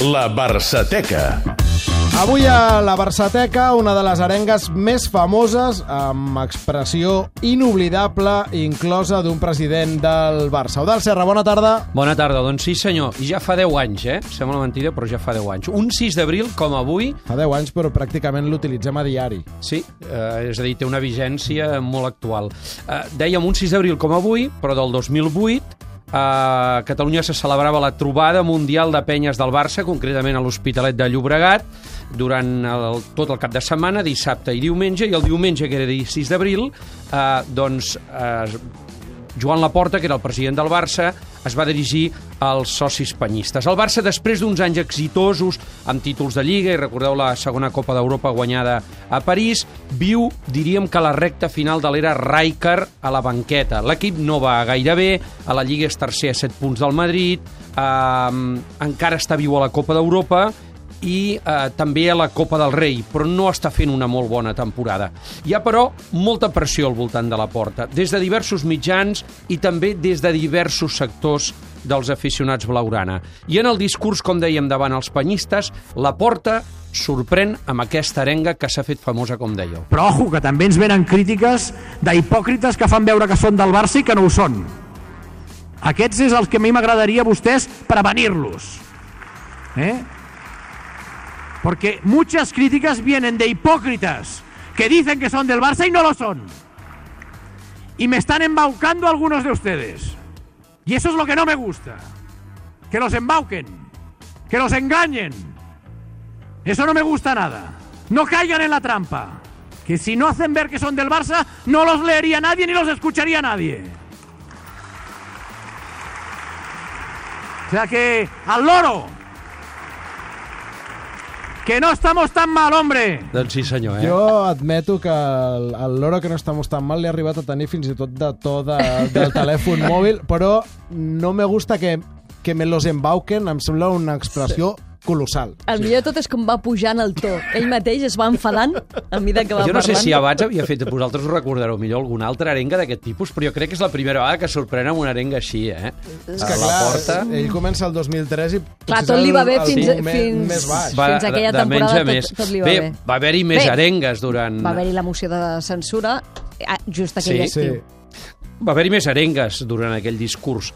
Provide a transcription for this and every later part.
La Barçateca. Avui a la Barçateca, una de les arengues més famoses, amb expressió inoblidable, inclosa d'un president del Barça. Eudal Serra, bona tarda. Bona tarda, doncs sí senyor, i ja fa 10 anys, eh? Sembla mentida, però ja fa 10 anys. Un 6 d'abril, com avui, Fa 10 anys, però pràcticament l'utilitzem a diari. sí, eh, és a dir, té una vigència molt actual. Eh, dèiem un 6 d'abril com avui, però del 2008, a Catalunya se celebrava la trobada mundial de penyes del Barça, concretament a l'Hospitalet de Llobregat, durant el, tot el cap de setmana, dissabte i diumenge, i el diumenge, que era dia 6 d'abril, eh, doncs eh, Joan Laporta, que era el president del Barça, es va dirigir als socis penyistes. El Barça, després d'uns anys exitosos amb títols de Lliga, i recordeu la segona Copa d'Europa guanyada a París, viu, diríem que la recta final de l'era Rijkaard a la banqueta. L'equip no va gaire bé, a la Lliga és tercer a 7 punts del Madrid, eh, encara està viu a la Copa d'Europa, i eh, també a la Copa del Rei, però no està fent una molt bona temporada. Hi ha, però, molta pressió al voltant de la porta, des de diversos mitjans i també des de diversos sectors dels aficionats blaurana. I en el discurs, com dèiem, davant els penyistes, la porta sorprèn amb aquesta arenga que s'ha fet famosa, com dèieu. Però ojo, que també ens venen crítiques d'hipòcrites que fan veure que són del Barça i que no ho són. Aquests és els que a mi m'agradaria a vostès prevenir-los. ¿Eh? Porque muchas críticas vienen de hipócritas que dicen que son del Barça y no lo son. Y me están embaucando algunos de ustedes. Y eso es lo que no me gusta. Que los embauquen. Que los engañen. Eso no me gusta nada. No caigan en la trampa. Que si no hacen ver que son del Barça, no los leería nadie ni los escucharía nadie. O sea que, al loro. Que no estamos tan mal, hombre. Doncs sí, senyor, eh? Jo admeto que el, el loro que no estamos tan mal li ha arribat a tenir fins i tot de to de, del telèfon mòbil, però no me gusta que, que me los embauquen, em sembla una expressió colossal. El millor de tot és com va pujant el to. Ell mateix es va enfadant a mesura que va Jo no sé parlant. si abans havia fet, vosaltres us recordareu millor alguna altra arenga d'aquest tipus, però jo crec que és la primera vegada que sorprèn amb una arenga així, eh? És A que, la clar, porta... ell comença el 2003 i Clar, tot li va bé el, fins- el fins- més baix. Va- fins aquella de menys temporada a tot- més. tot li va bé, bé. va haver-hi més Bé, arengues durant... Va haver-hi la moció de censura eh, just aquell Sí, Sí. estiu. va haver-hi més arengues durant aquell discurs,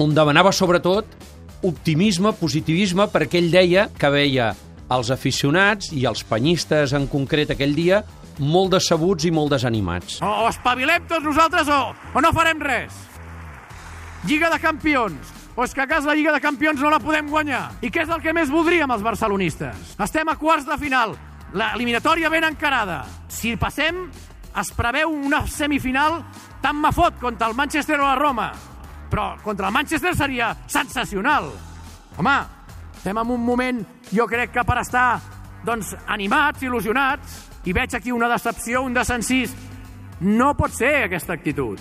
on demanava sobretot optimisme, positivisme, perquè ell deia que veia els aficionats i els penyistes en concret aquell dia molt decebuts i molt desanimats. O, o espavilem tots nosaltres o, o no farem res. Lliga de Campions. O és que a casa la Lliga de Campions no la podem guanyar. I què és el que més voldríem els barcelonistes? Estem a quarts de final. L'eliminatòria ben encarada. Si passem, es preveu una semifinal tan mafot contra el Manchester o la Roma. Però contra el Manchester seria sensacional. Home, estem en un moment, jo crec que per estar doncs, animats, il·lusionats, i veig aquí una decepció, un desencís. No pot ser aquesta actitud.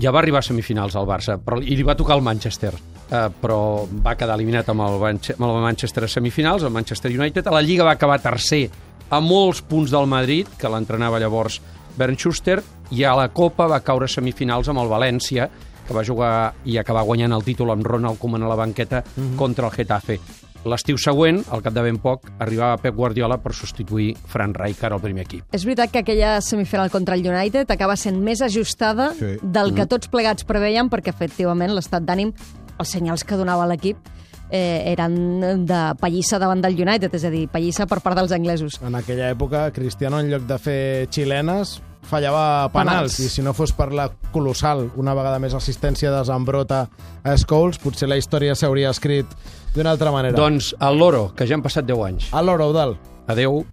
Ja va arribar a semifinals al Barça, però, i li va tocar el Manchester, eh, però va quedar eliminat amb el, amb el Manchester a semifinals, el Manchester United. A la Lliga va acabar tercer a molts punts del Madrid, que l'entrenava llavors Bernd Schuster, i a la Copa va caure a semifinals amb el València, que va jugar i acabar guanyant el títol amb Ronald Koeman a la banqueta contra el Getafe. L'estiu següent, al cap de ben poc, arribava Pep Guardiola per substituir Fran Rijkaard al primer equip. És veritat que aquella semifinal contra el United acaba sent més ajustada Sí. del que tots plegats preveien, perquè efectivament l'estat d'ànim, els senyals que donava l'equip, eh, eren de pallissa davant del United, és a dir, pallissa per part dels anglesos. En aquella època, Cristiano, en lloc de fer xilenes, fallava penals, Penals. i si no fos per la colossal, una vegada més assistència de Zambrota a Scholes, potser la història s'hauria escrit d'una altra manera. Doncs el Loro, que ja han passat 10 anys. A l'hora, Eudal. Adeu.